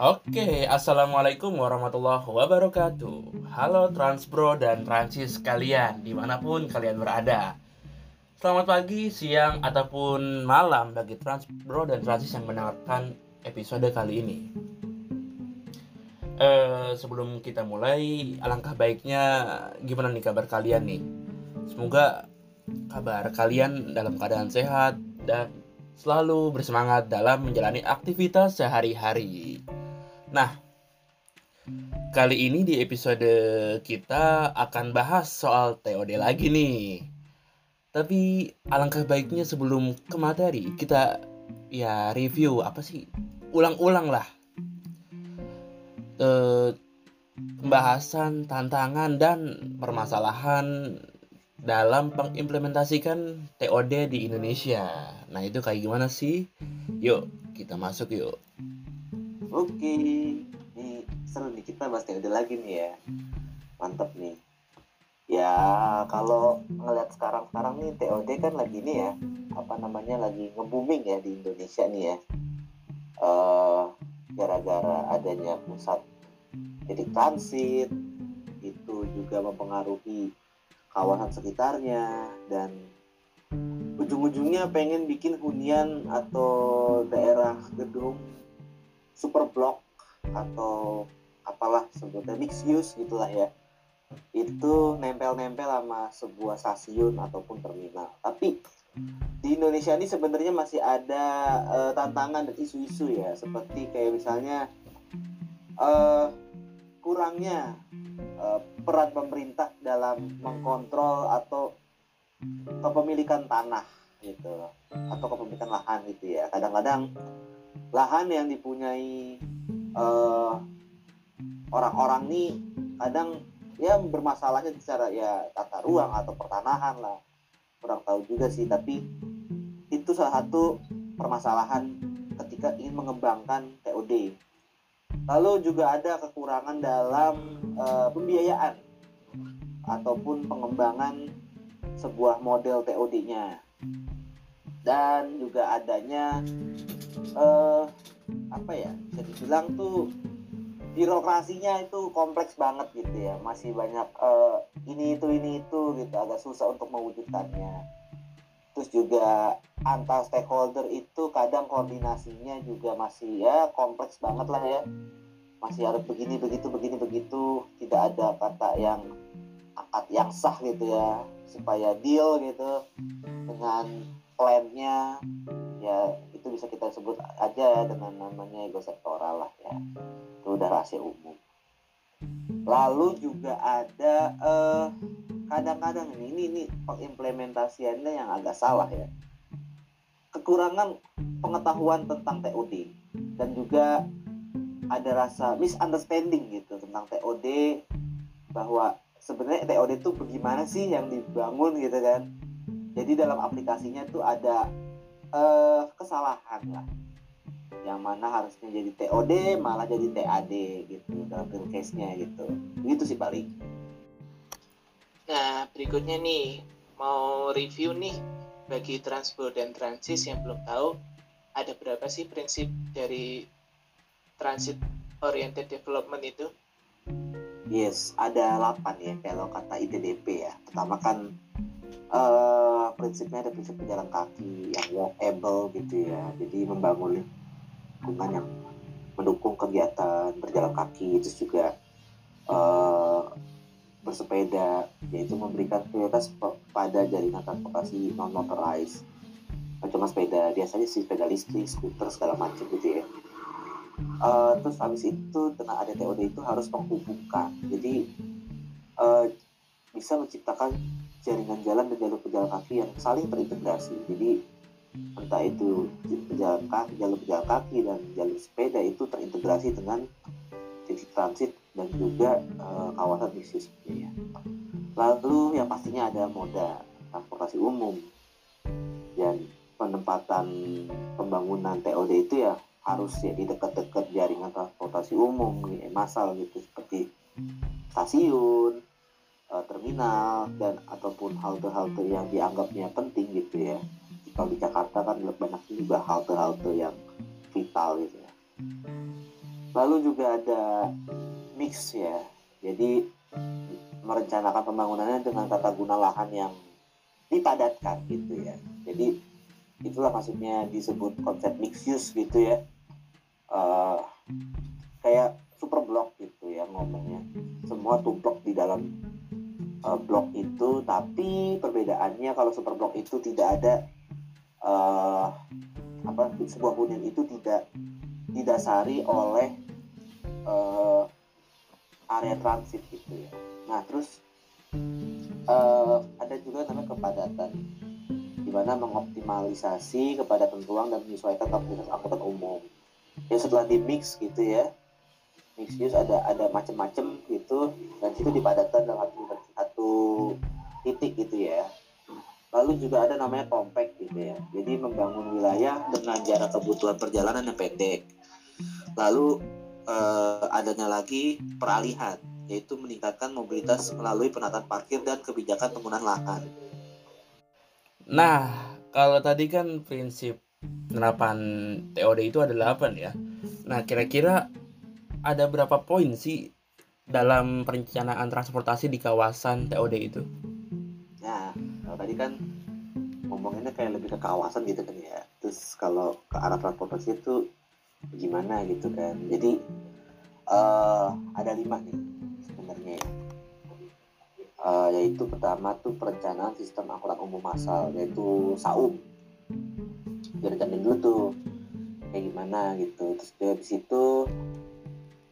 Oke, Assalamualaikum warahmatullahi wabarakatuh. Halo Transbro dan Transis kalian Di mana pun kalian berada. Selamat pagi, siang, ataupun malam Bagi Transbro dan Transis yang mendengarkan episode kali ini. Eh, Sebelum kita mulai Alangkah baiknya Gimana nih kabar kalian nih? Semoga kabar kalian dalam keadaan sehat Dan selalu bersemangat dalam menjalani aktivitas sehari-hari Nah, kali ini di episode kita akan bahas soal TOD lagi nih. Tapi alangkah baiknya sebelum ke materi kita ya review apa sih ulang-ulang lah e, pembahasan tantangan dan permasalahan dalam mengimplementasikan TOD di Indonesia. Nah itu kayak gimana sih? Yuk kita masuk yuk. Oke, ini seru nih kita bahas TOD lagi nih ya. Mantap nih. Ya kalau ngeliat sekarang-sekarang nih TOD kan lagi nih ya, apa namanya lagi nge-booming ya di Indonesia nih ya. Uh, gara-gara adanya pusat jadi transit itu juga mempengaruhi kawasan sekitarnya dan ujung-ujungnya pengen bikin hunian atau daerah gedung super block atau apalah sebutnya mixed use gitulah ya. Itu nempel-nempel sama sebuah stasiun ataupun terminal. Tapi di Indonesia ini sebenarnya masih ada uh, tantangan dan isu-isu ya. Seperti kayak misalnya uh, kurangnya uh, peran pemerintah dalam mengkontrol atau kepemilikan tanah gitu atau kepemilikan lahan gitu ya. Kadang-kadang lahan yang dipunyai uh, orang-orang nih kadang ya bermasalahnya secara ya tata ruang atau pertanahan lah. Kurang tahu juga sih tapi itu salah satu permasalahan ketika ingin mengembangkan TOD lalu juga ada kekurangan dalam uh, pembiayaan ataupun pengembangan sebuah model TOD-nya dan juga adanya uh, apa ya bisa dibilang tuh birokrasinya itu kompleks banget gitu ya. Masih banyak uh, ini itu ini itu gitu agak susah untuk mewujudkannya. Terus juga antar stakeholder itu kadang koordinasinya juga masih ya kompleks banget lah ya. Masih harus begini begitu begini begitu. Tidak ada kata yang akad yang sah gitu ya supaya deal gitu dengan plannya. Ya itu bisa kita sebut aja dengan namanya ego sektoral lah ya. Itu udah rahasia umum. Lalu juga ada eh, kadang-kadang ini ini ini pengimplementasiannya yang agak salah ya. Kekurangan pengetahuan tentang TOD dan juga ada rasa misunderstanding gitu tentang TOD bahwa sebenarnya TOD itu bagaimana sih yang dibangun gitu kan. Jadi dalam aplikasinya tuh ada uh, kesalahan lah. Yang mana harusnya jadi TOD malah jadi TAD gitu dalam case-nya gitu. Gitu sih paling nah berikutnya nih mau review nih bagi transport dan transit yang belum tahu ada berapa sih prinsip dari transit oriented development itu? Yes ada 8 ya kalau kata ITDP ya. Pertama kan uh, prinsipnya ada prinsip pejalan kaki yang walkable gitu ya. Jadi membangun lingkungan yang mendukung kegiatan berjalan kaki itu juga uh, bersepeda yaitu memberikan prioritas pada jaringan transportasi non motorized cuma sepeda biasanya sih sepeda listrik skuter segala macam gitu ya. Uh, terus habis itu dengan ada TOD itu harus menghubungkan. Jadi uh, bisa menciptakan jaringan jalan dan jalur pejalan kaki yang saling terintegrasi. Jadi entah itu pejalan kaki, jalur pejalan kaki dan jalur sepeda itu terintegrasi dengan titik transit dan juga uh, kawasan bisnis ya. Lalu yang pastinya ada moda transportasi umum dan penempatan pembangunan TOD itu ya harus ya di dekat-dekat jaringan transportasi umum ya, massal gitu seperti stasiun, uh, terminal dan ataupun halte-halte yang dianggapnya penting gitu ya. Kalau di Jakarta kan banyak juga halte-halte yang vital gitu ya. Lalu juga ada mix ya. Jadi merencanakan pembangunannya dengan tata guna lahan yang dipadatkan gitu ya. Jadi itulah maksudnya disebut konsep mix use gitu ya. Uh, kayak super block gitu ya ngomongnya. Semua tumplok di dalam uh, blok itu tapi perbedaannya kalau super block itu tidak ada uh, apa sebuah hunian itu tidak didasari oleh uh, area transit gitu ya nah terus uh, ada juga namanya kepadatan di mana mengoptimalisasi kepada tentuan dan menyesuaikan kapasitas angkutan umum. Ya setelah di mix gitu ya, mix use ada ada macam-macam gitu dan situ dipadatkan dalam satu, satu titik gitu ya. Lalu juga ada namanya compact gitu ya. Jadi membangun wilayah dengan jarak kebutuhan perjalanan yang pendek. Lalu eh, adanya lagi peralihan yaitu meningkatkan mobilitas melalui penataan parkir dan kebijakan penggunaan lahan. Nah, kalau tadi kan prinsip penerapan TOD itu ada 8 ya. Nah, kira-kira ada berapa poin sih dalam perencanaan transportasi di kawasan TOD itu? Nah, kalau tadi kan ngomonginnya kayak lebih ke kawasan gitu kan ya. Terus kalau ke arah transportasi itu gimana gitu kan. Jadi uh, ada lima nih sebenarnya ya uh, yaitu pertama tuh perencanaan sistem angkutan umum massal yaitu SAUM direncanain dulu tuh kayak gimana gitu terus dari situ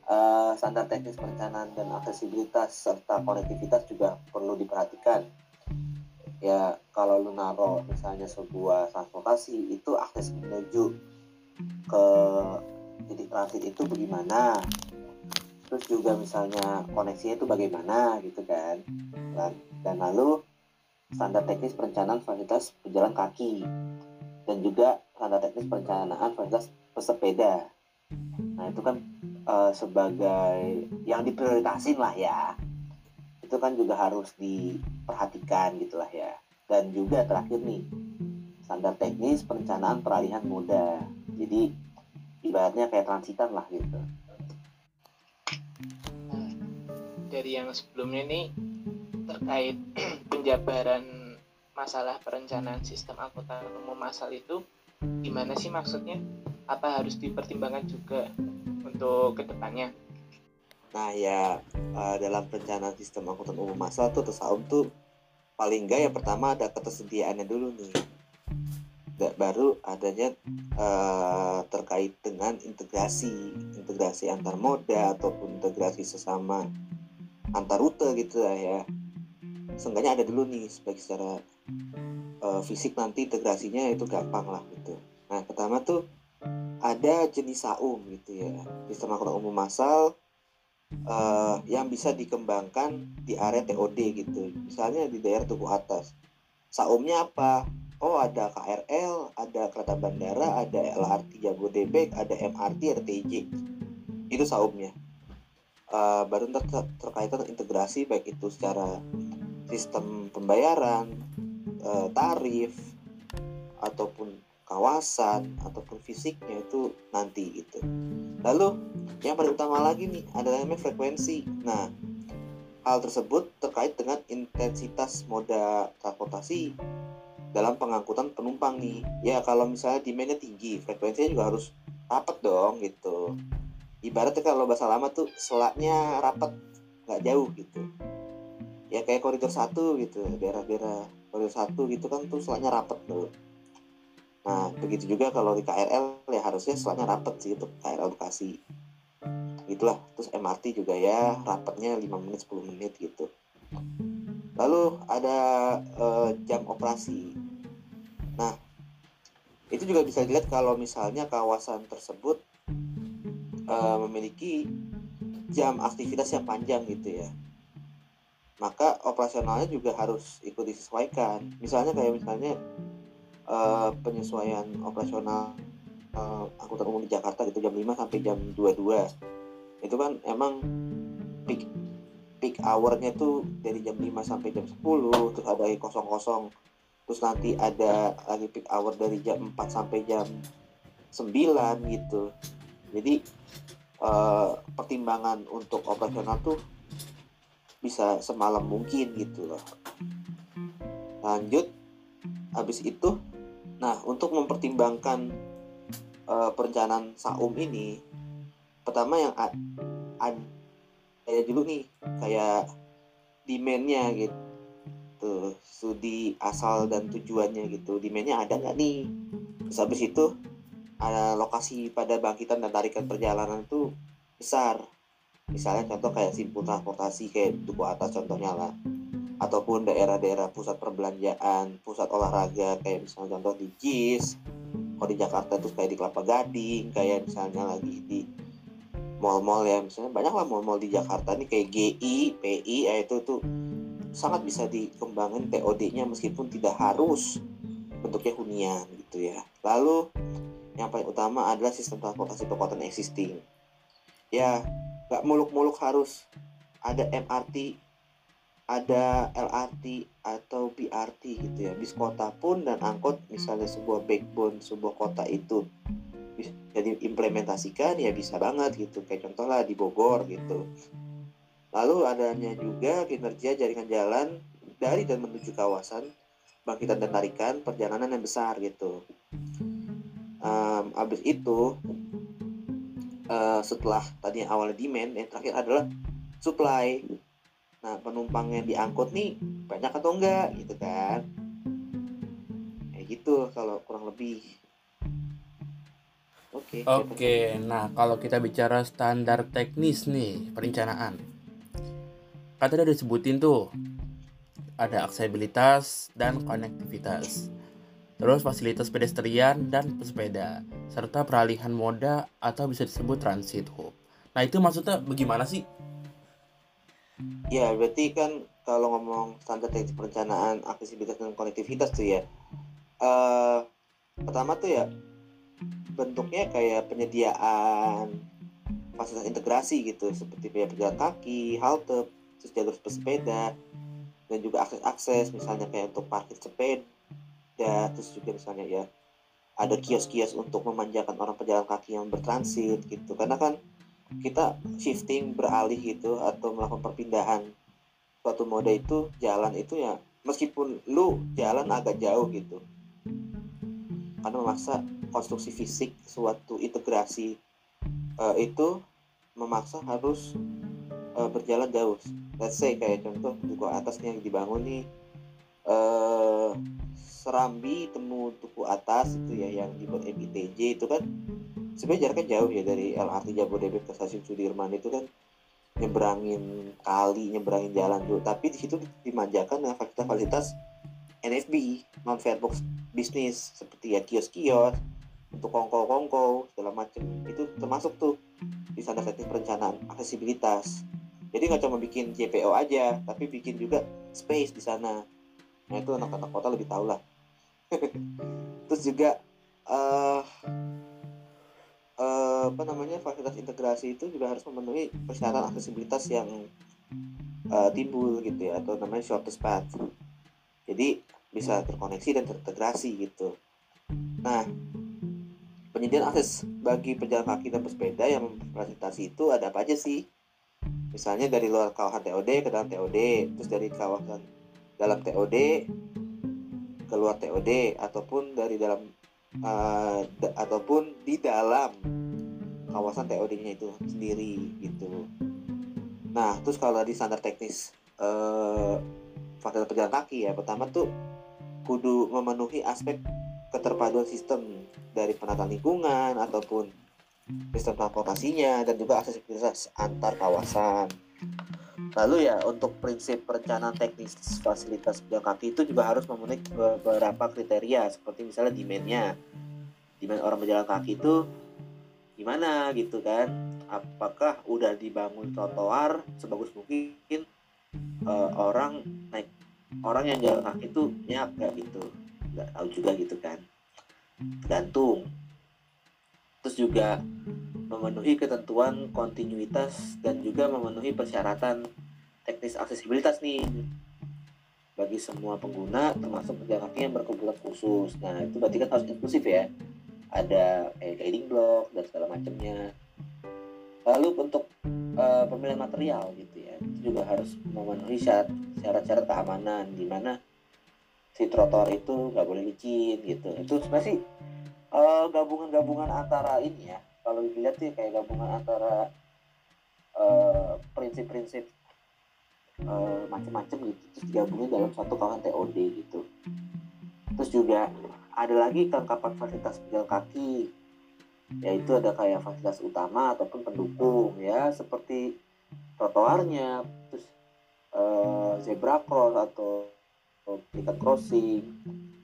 uh, standar teknis perencanaan dan aksesibilitas serta konektivitas juga perlu diperhatikan. Ya kalau lu naro misalnya sebuah transportasi itu akses menuju ke titik transit itu bagaimana? Terus juga misalnya koneksinya itu bagaimana gitu kan? Dan, dan lalu standar teknis perencanaan fasilitas pejalan kaki. Dan juga standar teknis perencanaan fasilitas pesepeda. Nah itu kan uh, sebagai yang diprioritasin lah ya. Itu kan juga harus diperhatikan gitulah ya. Dan juga terakhir nih standar teknis perencanaan peralihan moda jadi ibaratnya kayak transitan lah gitu. Dari yang sebelumnya nih terkait penjabaran masalah perencanaan sistem angkutan umum massal itu gimana sih maksudnya? Apa harus dipertimbangkan juga untuk ke depannya? Nah ya uh, dalam perencanaan sistem angkutan umum massal tuh atau tuh paling enggak yang pertama ada ketersediaannya dulu nih. Gak baru adanya uh, terkait dengan integrasi integrasi antar moda ataupun integrasi sesama antar rute gitu lah ya seenggaknya ada dulu nih sebagai secara uh, fisik nanti integrasinya itu gampang lah gitu nah pertama tuh ada jenis saum gitu ya. Sistem angkutan umum massal uh, yang bisa dikembangkan di area TOD gitu. Misalnya di daerah Tugu Atas. Saumnya apa? Oh ada KRL ada kereta bandara ada LRT Jabodebek ada MRT ada TJ itu saumnya. Uh, baru ter terkait dengan integrasi baik itu secara sistem pembayaran, uh, tarif ataupun kawasan ataupun fisiknya itu nanti gitu. Lalu yang paling utama lagi nih ada namanya frekuensi. Nah, hal tersebut terkait dengan intensitas moda transportasi dalam pengangkutan penumpang nih. Ya kalau misalnya demandnya tinggi, frekuensinya juga harus rapat dong gitu ibaratnya kalau bahasa lama tuh selaknya rapat nggak jauh gitu ya kayak koridor satu gitu daerah-daerah koridor satu gitu kan tuh selaknya rapat tuh nah begitu juga kalau di KRL ya harusnya selaknya rapat sih untuk KRL Bekasi. Itulah terus MRT juga ya rapatnya 5 menit 10 menit gitu. Lalu ada uh, jam operasi. Nah itu juga bisa dilihat kalau misalnya kawasan tersebut uh, memiliki jam aktivitas yang panjang gitu ya. Maka operasionalnya juga harus ikut disesuaikan. Misalnya kayak misalnya uh, penyesuaian operasional uh, angkutan umum di Jakarta gitu jam 5 sampai jam 22 itu kan emang peak peak hournya tuh dari jam 5 sampai jam 10 terus ada kosong kosong terus nanti ada lagi peak hour dari jam 4 sampai jam 9 gitu. Jadi eh, pertimbangan untuk operasional tuh bisa semalam mungkin gitu loh. Lanjut habis itu nah untuk mempertimbangkan eh, perencanaan saum ini pertama yang ad, ad- kayak dulu nih kayak demandnya gitu studi asal dan tujuannya gitu. Demandnya ada nggak nih? Terus habis itu ada lokasi pada bangkitan dan tarikan perjalanan itu besar. Misalnya contoh kayak simpul transportasi kayak duku atas contohnya lah ataupun daerah-daerah pusat perbelanjaan pusat olahraga kayak misalnya contoh di JIS. Kalau di Jakarta itu kayak di Kelapa Gading kayak misalnya lagi di mall-mall ya. Misalnya banyak lah mall-mall di Jakarta ini kayak GI, PI ya itu tuh sangat bisa dikembangin TOD-nya meskipun tidak harus bentuknya hunian gitu ya. Lalu yang paling utama adalah sistem transportasi perkotaan existing. Ya nggak muluk-muluk harus ada MRT ada LRT atau BRT gitu ya. Bis kota pun dan angkot misalnya sebuah backbone sebuah kota itu bisa diimplementasikan ya bisa banget gitu. Kayak contoh lah di Bogor gitu. Lalu adanya juga kinerja jaringan jalan dari dan menuju kawasan bangkitan dan tarikan perjalanan yang besar gitu. Um, abis itu eh, setelah tadi awalnya demand yang terakhir adalah supply nah penumpang yang diangkut nih banyak atau enggak gitu kan? Kayak gitu kalau kurang lebih. Oke Oke, nah kalau kita bicara standar teknis nih perencanaan, tadi udah disebutin tuh ada aksesibilitas dan konektivitas, terus fasilitas pedestrian dan pesepeda, serta peralihan moda atau bisa disebut transit hub. Nah itu maksudnya bagaimana sih? Ya berarti kan kalau ngomong standar teknis perencanaan aksesibilitas dan konektivitas tuh ya eh pertama tuh ya bentuknya kayak penyediaan fasilitas integrasi gitu seperti kayak pejalan kaki, halte, terus jalur pesepeda dan juga akses-akses misalnya kayak untuk parkir sepeda terus juga misalnya ya ada kios-kios untuk memanjakan orang pejalan kaki yang bertransit gitu. Karena kan kita shifting beralih gitu atau melakukan perpindahan suatu moda itu jalan itu ya meskipun lu jalan agak jauh gitu. Karena memaksa konstruksi fisik suatu integrasi eh, itu memaksa harus eh, berjalan jauh. Let's say kayak contoh duku atasnya yang dibangun nih eh Serambi temu duku atas itu ya yang dibuat MITJ itu kan sebenarnya jaraknya jauh ya dari LRT Jabodebek ke stasiun Sudirman itu kan. Nyebrangin kali nyebrangin jalan dulu. Tapi di situ dimanjakan dengan fasilitas NFB non fairbox bisnis. Seperti ya kios-kios untuk kongko-kongko segala macam itu termasuk tuh di standar teknis perencanaan aksesibilitas. Jadi nggak cuma bikin JPO aja tapi bikin juga space di sana. Nah itu anak-anak kota lebih tahu lah. Terus juga eh eh, apa namanya fasilitas integrasi itu juga harus memenuhi persyaratan aksesibilitas yang eh, timbul gitu ya atau namanya shortest path. Jadi bisa terkoneksi dan terintegrasi gitu. Nah penyediaan akses bagi pejalan kaki dan pesepeda yang memfasilitasi itu ada apa aja sih? Misalnya dari luar kawasan TOD ke dalam TOD terus dari kawasan dalam TOD ke luar TOD ataupun dari dalam uh, ataupun di dalam kawasan TOD-nya itu sendiri gitu. Nah, terus kalau di standar teknis eh fasilitas pejalan kaki ya, pertama tuh kudu memenuhi aspek keterpaduan sistem dari penataan lingkungan ataupun sistem transportasinya dan juga aksesibilitas antar kawasan. Lalu ya untuk prinsip perencanaan teknis fasilitas pejalan kaki itu juga harus memenuhi beberapa kriteria seperti misalnya demand-nya. Demand orang berjalan kaki itu gimana gitu kan? Apakah udah dibangun trotoar sebagus mungkin eh, orang naik orang yang jalan kaki itu nyak gitu? Nggak tahu juga gitu kan? Tergantung. Terus juga memenuhi ketentuan kontinuitas dan juga memenuhi persyaratan teknis aksesibilitas nih bagi semua pengguna termasuk pejalan yang berkebutuhan khusus. Nah itu berarti kan harus inklusif ya. Ada kayak guiding block dan segala macamnya. lalu untuk uh, pemilihan material gitu ya itu juga harus memenuhi syarat syarat-syarat keamanan di mana si trotoar itu nggak boleh licin gitu itu sebenarnya sih uh, gabungan-gabungan antara ini ya. Kalau dilihat sih kayak gabungan antara uh, prinsip-prinsip uh, macam-macam gitu. Terus digabungin dalam satu kawasan TOD gitu. Terus juga ada lagi kelengkapan fasilitas pejalan kaki. Yaitu ada kayak fasilitas utama ataupun pendukung ya. Seperti trotoarnya terus uh, zebra cross atau tingkat crossing.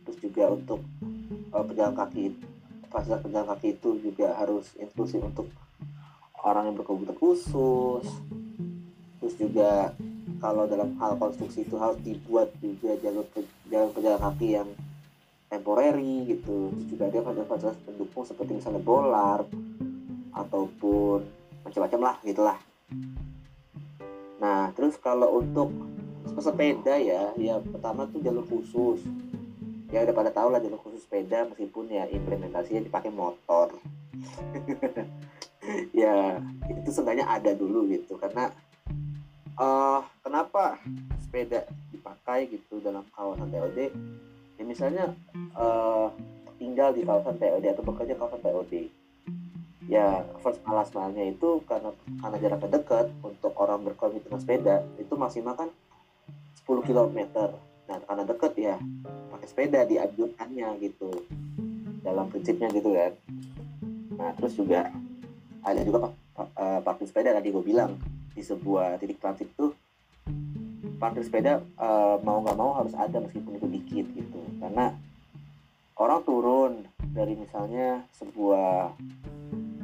Terus juga untuk uh, pejalan kaki fasilitas pejalan kaki itu juga harus inklusif untuk orang yang berkebutuhan khusus. Terus juga kalau dalam hal konstruksi itu harus dibuat juga jalur jalan pejalan kaki yang temporary gitu. Terus juga ada fasilitas-fasilitas pendukung seperti misalnya bolar ataupun macam-macam lah gitulah. Nah terus kalau untuk sepeda ya ya pertama tuh jalur khusus ya udah pada tahu lah jalur khusus sepeda meskipun ya implementasinya dipakai motor. Ya itu sebenarnya ada dulu gitu. Karena uh, kenapa sepeda dipakai gitu dalam kawasan TOD ya misalnya uh, tinggal di kawasan TOD atau bekerja kawasan TOD ya first malas malnya itu karena karena jaraknya dekat untuk orang berkomitmen sepeda itu maksimal kan 10 km nah karena dekat ya pakai sepeda dianjurkannya gitu. Dalam prinsipnya gitu kan. Nah terus juga ada juga uh, parkir sepeda tadi gue bilang. Di sebuah titik transit tuh parkir sepeda uh, mau nggak mau harus ada meskipun itu dikit gitu. Karena orang turun dari misalnya sebuah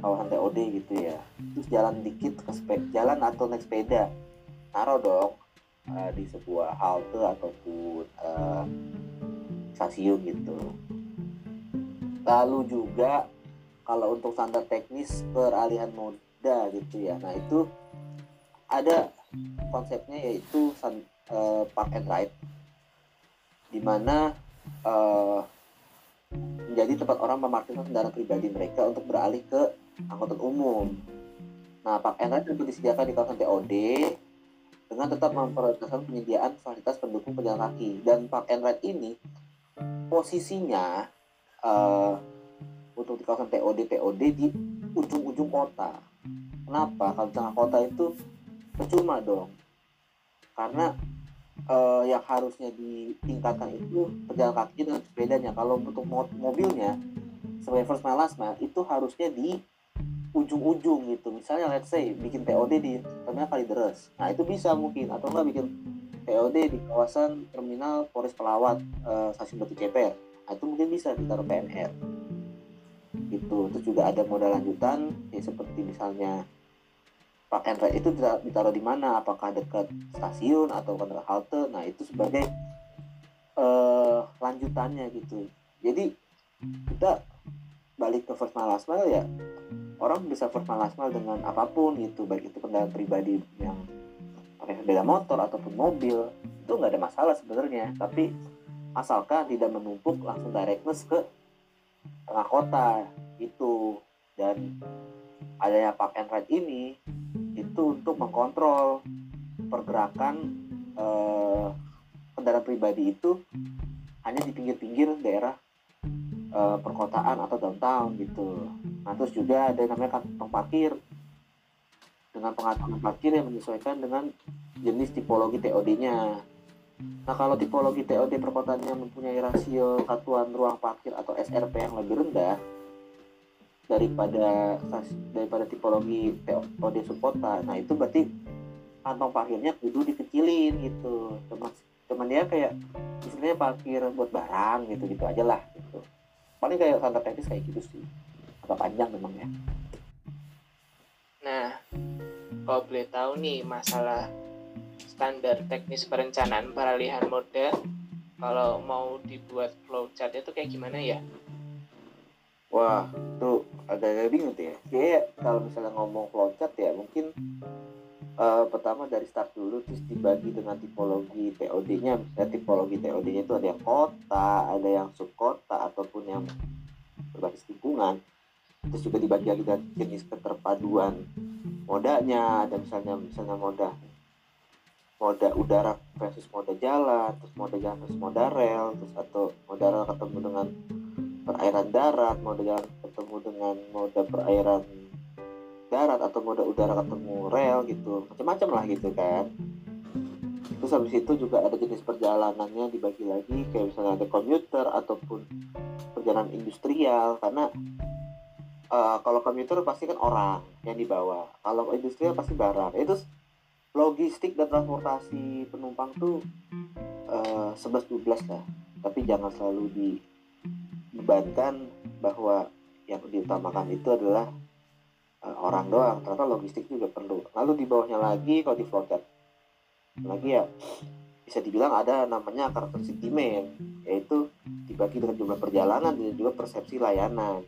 kawasan TOD gitu ya terus jalan dikit ke sepeda jalan atau naik sepeda naruh dong uh, di sebuah halte ataupun uh, stasiun gitu. Lalu juga kalau untuk standar teknis peralihan moda gitu ya. Nah itu ada konsepnya yaitu uh, park and ride. Di mana uh, menjadi tempat orang memarkirkan kendaraan pribadi mereka untuk beralih ke angkutan umum. Nah, park and ride itu disediakan di kawasan TOD dengan tetap memprioritaskan penyediaan fasilitas pendukung pejalan kaki. Dan park and ride ini posisinya uh, untuk di kawasan TOD TOD di ujung-ujung kota. Kenapa? Kalau di tengah kota itu percuma dong karena uh, yang harusnya ditingkatkan itu pejalan kaki dengan sepedanya kalau untuk mobilnya sebagai first mile last mile itu harusnya di ujung-ujung gitu. Misalnya let's say bikin TOD di terminal Kalideres. Nah itu bisa mungkin. Atau enggak bikin TOD di kawasan terminal Polres Pelawat uh, stasiun Batu Ceper. Nah itu mungkin bisa ditaruh PNR gitu. Terus juga ada modal lanjutan ya seperti misalnya and ride itu ditaruh di mana? Apakah dekat stasiun atau dekat halte? Nah itu sebagai uh, lanjutannya gitu. Jadi kita balik ke first mile last mile ya orang bisa mile dengan apa pun gitu baik itu kendaraan pribadi yang pakai sepeda motor ataupun mobil itu nggak ada masalah sebenarnya tapi asalkan tidak menumpuk langsung directness ke tengah kota itu dan adanya park and ride ini itu untuk mengkontrol pergerakan eh, kendaraan pribadi itu hanya di pinggir-pinggir daerah eh, perkotaan atau downtown gitu. Nah terus juga ada yang namanya kantong parkir. Dengan pengaturan parkir yang menyesuaikan dengan jenis tipologi TOD-nya. Nah kalau tipologi TOD perkotaannya mempunyai rasio satuan ruang parkir atau SRP yang lebih rendah, daripada daripada tipologi TOD subkota nah itu berarti kantong parkirnya kudu dikecilin gitu. Cuman cuman dia kayak istilahnya parkir buat barang gitu gitu aja lah gitu. Paling kayak standar teknis kayak gitu sih agak panjang memang ya nah kalau boleh tahu nih masalah standar teknis perencanaan peralihan moda kalau mau dibuat flowchart itu kayak gimana ya Wah, tuh agak-agak bingung tuh ya. Kayak kalau misalnya ngomong flowchart ya mungkin uh, pertama dari start dulu terus dibagi dengan tipologi TOD-nya. Misalnya tipologi TOD-nya itu ada yang kota, ada yang subkota ataupun yang berbasis lingkungan. Terus juga dibagi lagi jenis keterpaduan modanya. Ada misalnya misalnya moda moda udara versus moda jalan terus moda jalan versus moda rel terus atau moda rel ketemu dengan perairan darat moda jalan ketemu dengan moda perairan darat atau moda udara ketemu rel gitu. Macam-macam lah gitu kan. Terus habis itu juga ada jenis perjalanannya dibagi lagi. Kayak misalnya ada komuter ataupun perjalanan industrial. Karena uh, kalau komuter pasti kan orang yang dibawa. Kalau industrial pasti barang. Itu logistik dan transportasi penumpang tuh uh, 11-12 lah. Tapi jangan selalu dibebankan bahwa yang diutamakan itu adalah uh, orang doang. Ternyata logistik juga perlu. Lalu di bawahnya lagi kalau di floater lagi ya bisa dibilang ada namanya karakteristik demand yaitu dibagi dengan jumlah perjalanan dan juga persepsi layanan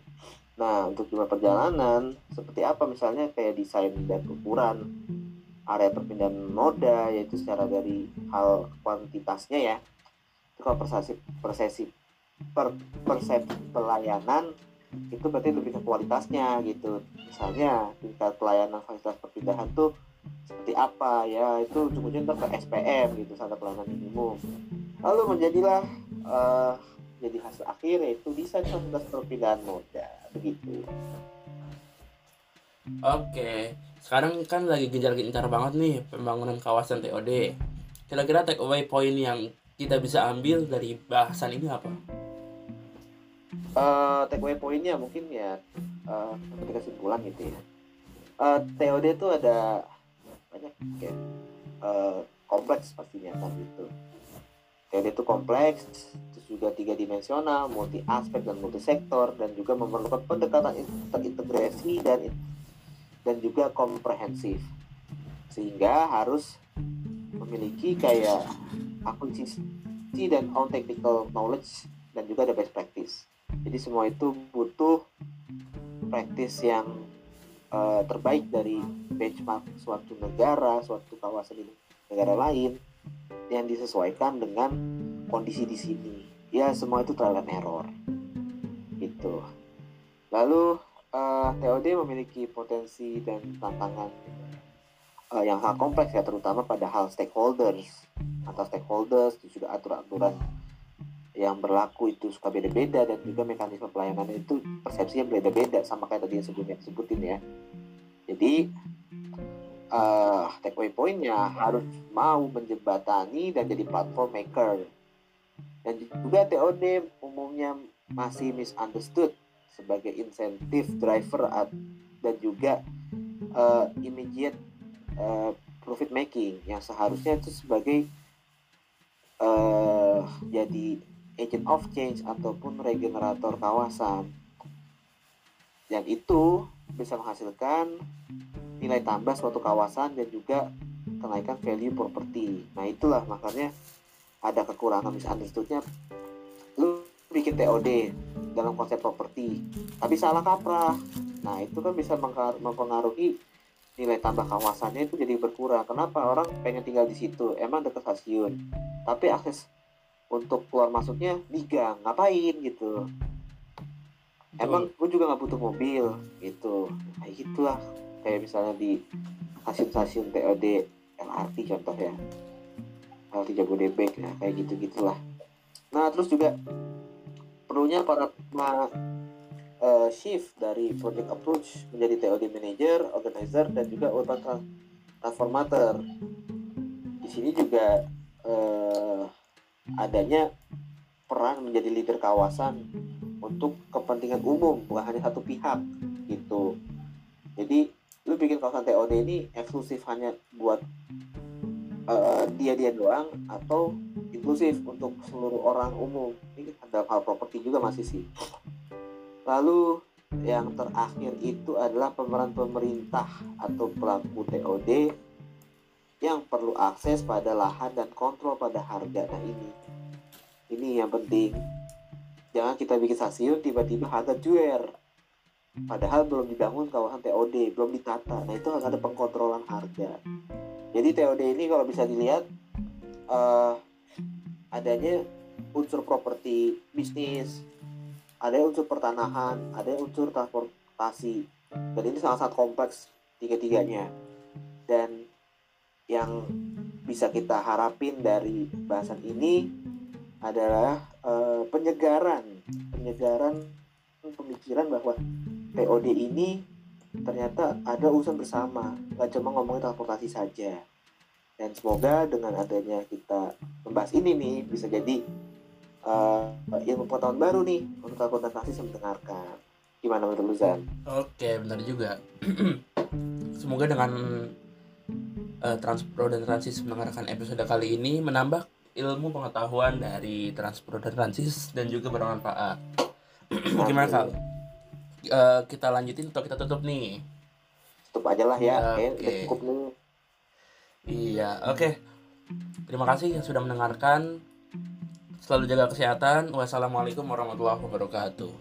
nah untuk jumlah perjalanan seperti apa misalnya kayak desain dan ukuran area perpindahan moda yaitu secara dari hal kuantitasnya ya. Itu kalau persepsi persepsi per, persepsi pelayanan itu berarti lebih ke kualitasnya gitu. Misalnya tingkat pelayanan fasilitas perpindahan tuh seperti apa ya itu ujung-ujungnya ke SPM gitu standar pelayanan minimum. Lalu menjadilah uh, jadi hasil akhir yaitu desain fasilitas perpindahan moda begitu Oke, sekarang kan lagi gencar-gencar banget nih pembangunan kawasan TOD. Kira-kira take away point yang kita bisa ambil dari bahasan ini apa? Uh, take away pointnya mungkin ya uh, seperti kesimpulan gitu ya. Uh, TOD itu ada banyak kayak uh, kompleks pastinya kan gitu TOD itu kompleks terus juga tiga dimensional multi aspek dan multi sektor dan juga memerlukan pendekatan terintegrasi dan dan juga komprehensif. Sehingga harus memiliki kayak akuisisi dan on technical knowledge dan juga ada best practice. Jadi semua itu butuh practice yang uh, terbaik dari benchmark suatu negara, suatu kawasan di negara lain yang disesuaikan dengan kondisi di sini. Ya semua itu trial and error. Gitu. Lalu uh, eh, TOD memiliki potensi dan tantangan uh, yang sangat kompleks ya terutama pada hal stakeholders atau stakeholders juga aturan-aturan yang berlaku itu suka beda-beda dan juga mekanisme pelayanan itu persepsinya beda-beda sama kayak tadi yang sebelumnya disebutin ya jadi uh, takeaway pointnya harus mau menjembatani dan jadi platform maker. Dan juga TOD umumnya masih misunderstood sebagai insentif driver dan juga uh, immediate uh, profit making yang seharusnya itu sebagai uh, jadi agent of change ataupun regenerator kawasan. Dan itu bisa menghasilkan nilai tambah suatu kawasan dan juga kenaikan value property. Nah itulah makanya ada kekurangan misunderstoodnya. Lu bikin TOD dalam konsep properti tapi salah kaprah. Nah itu kan bisa mempengaruhi nilai tambah kawasannya itu jadi berkurang. Kenapa? Orang pengen tinggal di situ emang dekat stasiun tapi akses untuk keluar masuknya di gang ngapain gitu? Emang gue juga nggak butuh mobil gitu. Kayak gitulah kayak misalnya di stasiun-stasiun TOD LRT contoh ya. LRT Jabodebek ya kayak gitu gitulah nah terus juga perlunya paradigma uh, shift dari project approach menjadi TOD manager, organizer dan juga urban transformator. Di sini juga uh, adanya peran menjadi leader kawasan untuk kepentingan umum bukan hanya satu pihak gitu. Jadi lu bikin kawasan TOD ini eksklusif hanya buat uh, dia dia doang atau inklusif untuk seluruh orang umum ini ada hal properti juga masih sih lalu yang terakhir itu adalah pemeran pemerintah atau pelaku TOD yang perlu akses pada lahan dan kontrol pada harga. Nah ini, ini yang penting. Jangan kita bikin stasiun tiba-tiba harga juer. Padahal belum dibangun kawasan TOD, belum ditata. Nah itu harus ada pengkontrolan harga. Jadi TOD ini kalau bisa dilihat uh, adanya unsur properti bisnis, ada unsur pertanahan, ada unsur transport transportasi dan ini sangat-sangat kompleks tiga-tiganya dan yang bisa kita harapin dari bahasan ini adalah eh, penyegaran penyegaran pemikiran bahwa TOD ini ternyata ada urusan bersama nggak cuma ngomongin transportasi saja dan semoga dengan adanya kita membahas ini nih bisa jadi eh, ilmu pengetahuan baru nih untuk transportasi yang mendengarkan gimana menurut lu Zan? Oke, benar juga. Semoga dengan eh, Transpro dan Transis mendengarkan episode kali ini menambah ilmu pengetahuan dari Transpro dan Transis dan juga bermanfaat. Gimana kal? Eh, kita lanjutin atau kita tutup nih? tutup aja lah ya Oke. Kayaknya udah cukup nih Iya, oke. Terima kasih yang sudah mendengarkan. Selalu jaga kesehatan. Wassalamualaikum warahmatullahi wabarakatuh.